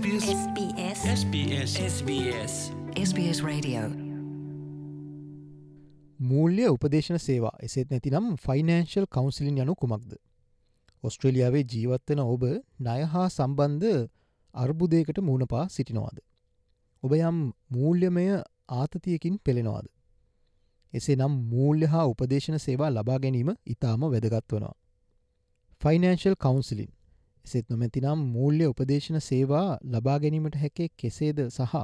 SBS SBS SBS SBS SBS Radio මූල්‍ය උපදේශන සේවා එසෙත් නැතිනම් ෆයිනන්ශල් කවන්සිලින් යනු කුමක්ද. ඔස්ට්‍රලියාවේ ජීවත්වන ඔබ නය හා සම්බන්ධ අර්බුදයකට මූුණපා සිටිනවාද. ඔබ යම් මූල්‍යමය ආතතියකින් පෙළෙනවාද. එසේ නම් මූල්‍ය හා උපදේශන සේවා ලබා ගැනීම ඉතාම වැදගත්වනවා. ෆයිනන්ශල් කවන්සිලින් එසෙත් නොමැතිනම් මූල්‍ය උපදේශන සේවා ලබා ගැනීමට හැකේ කෙසේද සහ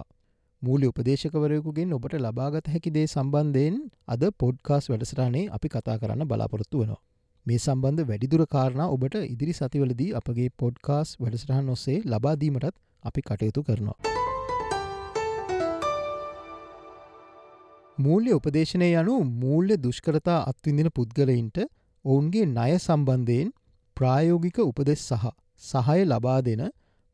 මූලි උපදේශකවරයකුගෙන් ඔබට ලබාගත හැකිදේ සම්බන්ධයෙන් අද පොඩ්කාස් වැඩසටානේ අපි කතා කරන්න බලාපොරොත්තු වනවා. මේ සම්බන්ධ වැඩිදුර කාරණ ඔබට ඉදිරි සතිවලදී අපගේ පොඩ්කාස් වැඩසටහන් ඔස්සේ ලබාදීමටත් අපි කටයුතු කරනවා. මූල්‍ය උපදේශනය යනු මූල්‍ය දුෂ්කරතා අත්විඳින පුද්ගලයින්ට ඔවුන්ගේ ණය සම්බන්ධයෙන් ප්‍රායෝගික උපදෙස් සහ සහය ලබා දෙන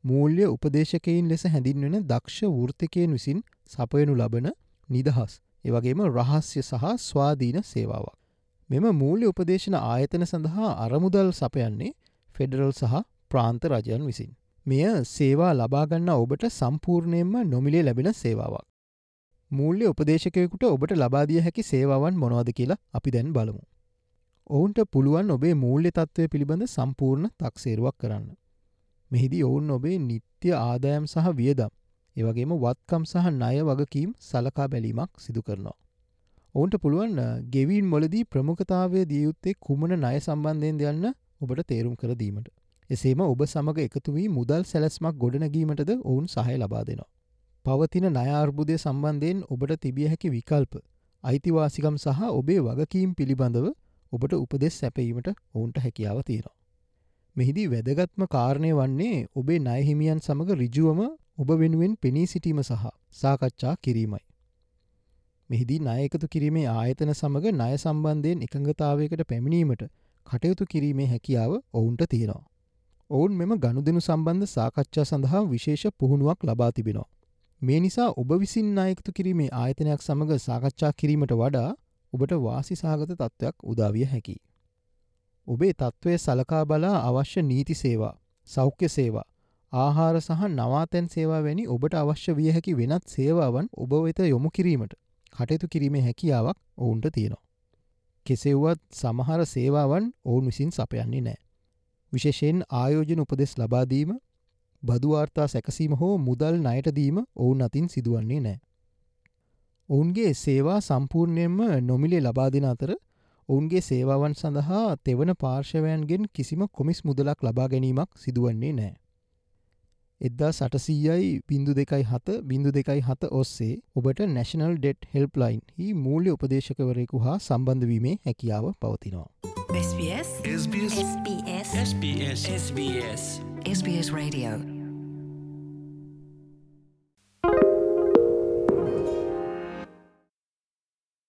මූල්‍ය උපදේශකයින් ලෙස හැඳින්වෙන දක්ෂ වෘර්තිකයෙන් විසින් සපයනු ලබන නිදහස් එවගේම රහස්‍ය සහ ස්වාධීන සේවාවක්. මෙම මූල්‍ය උපදේශන ආයතන සඳහා අරමුදල් සපයන්නේ ෆෙඩරල් සහ ප්‍රාන්ත රජයන් විසින්. මෙය සේවා ලබාගන්න ඔබට සම්පූර්ණයෙන්ම නොමිලේ ලැබෙන සේවාවක්. මූල්‍ය උපදේශකයකුට ඔබට ලබාදිය හැකි සේවාවන් මොනවද කියලා අපි දැන් බලමු. ඔවුන්ට පුළුවන් ඔබේ මූල්‍ය තත්ත්වය පිළිබඳ සම්පූර්ණ තක්සේරුවක් කරන්න. මෙහිදී ඔවුන් ඔබේ නිත්‍ය ආදායම් සහ වියදම් ඒවගේම වත්කම් සහ ණය වගකීම් සලකා බැලීමක් සිදු කරනවා. ඔවුන්ට පුළුවන් ගෙවීන් මොලදී ප්‍රමුඛතාවය දියයුත්තේ කුමන ණය සම්බන්ධයෙන් දෙයන්න ඔබට තේරුම් කර දීමට. එසේම ඔබ සමඟ එකතු වී මුදල් සැලස්මක් ගොඩනැගීමටද ඔවුන් සහය ලබා දෙනවා. පවතින නයාර්බුදය සම්බන්ධයෙන් ඔබට තිබිය හැකි විකල්ප අයිතිවාසිකම් සහ ඔබේ වගකීම් පිළිබඳව ඔබට උපදෙස් සැපීමට ඔවුන්ට හැකියාව තියෙනවා. මෙහිදී වැදගත්ම කාරණය වන්නේ ඔබේ නයහිමියන් සමඟ රිජුවම ඔබ වෙනුවෙන් පෙනී සිටීම සහ සාකච්ඡා කිරීමයි. මෙහිදී නායකතු කිරීමේ ආයතන සමඟ ණය සම්බන්ධයෙන් එකඟතාවයකට පැමිණීමට කටයුතු කිරීමේ හැකියාව ඔවුන්ට තියෙනවා. ඔවුන් මෙම ගණුදෙනු සම්බන්ධ සාකච්ඡා සඳහා විශේෂ පුහුණුවක් ලබා තිබෙනවා. මේ නිසා ඔබ විසින් නායකතු කිරීමේ ආයතනයක් සමඟ සාකච්ඡා කිරීමට වඩා ඔබට වාසි සාගත තත්ත්වයක් උදාවිය හැකි. ඔබේ තත්ත්වය සලකා බලා අවශ්‍ය නීති සේවා, සෞඛ්‍ය සේවා, ආහාර සහ නවාතැන් සේවා වැනි ඔබට අවශ්‍ය විය හැකි වෙනත් සේවාවන් ඔබ වෙත යොමු කිරීමට කටයුතු කිරීමේ හැකියාවක් ඔවුන්ට තියෙනවා. කෙසෙව්වත් සමහර සේවාවන් ඔවුන් විසින් සපයන්නේ නෑ. විශේෂයෙන් ආයෝජන උපදෙස් ලබාදීම බදුවාර්තා සැකසීම හෝ මුදල් නයටදීම ඔවුන් අතින් සිදුවන්නේ නෑ. ඔවුන්ගේ සේවා සම්පූර්ණයෙන්ම නොමිලේ ලබාදින අතර ඔවුන්ගේ සේවාවන් සඳහා තෙවන පාර්ශවයන්ගෙන් කිසිම කොමිස් මුදලක් ලබා ගැනීමක් සිදුවන්නේ නෑ. එද්දා සටසීයයි බිඳු දෙකයි හත බිඳු දෙකයි හත ඔස්සේ ඔබට නැශනල් ඩෙට් හෙල්ප්ලයින් හි මූල්‍ය උපදේශකවරයෙකු හා සම්බන්ධවීමේ හැකියාව පවතිනවා. SBS SBS SBS SBS SBS SBS Radio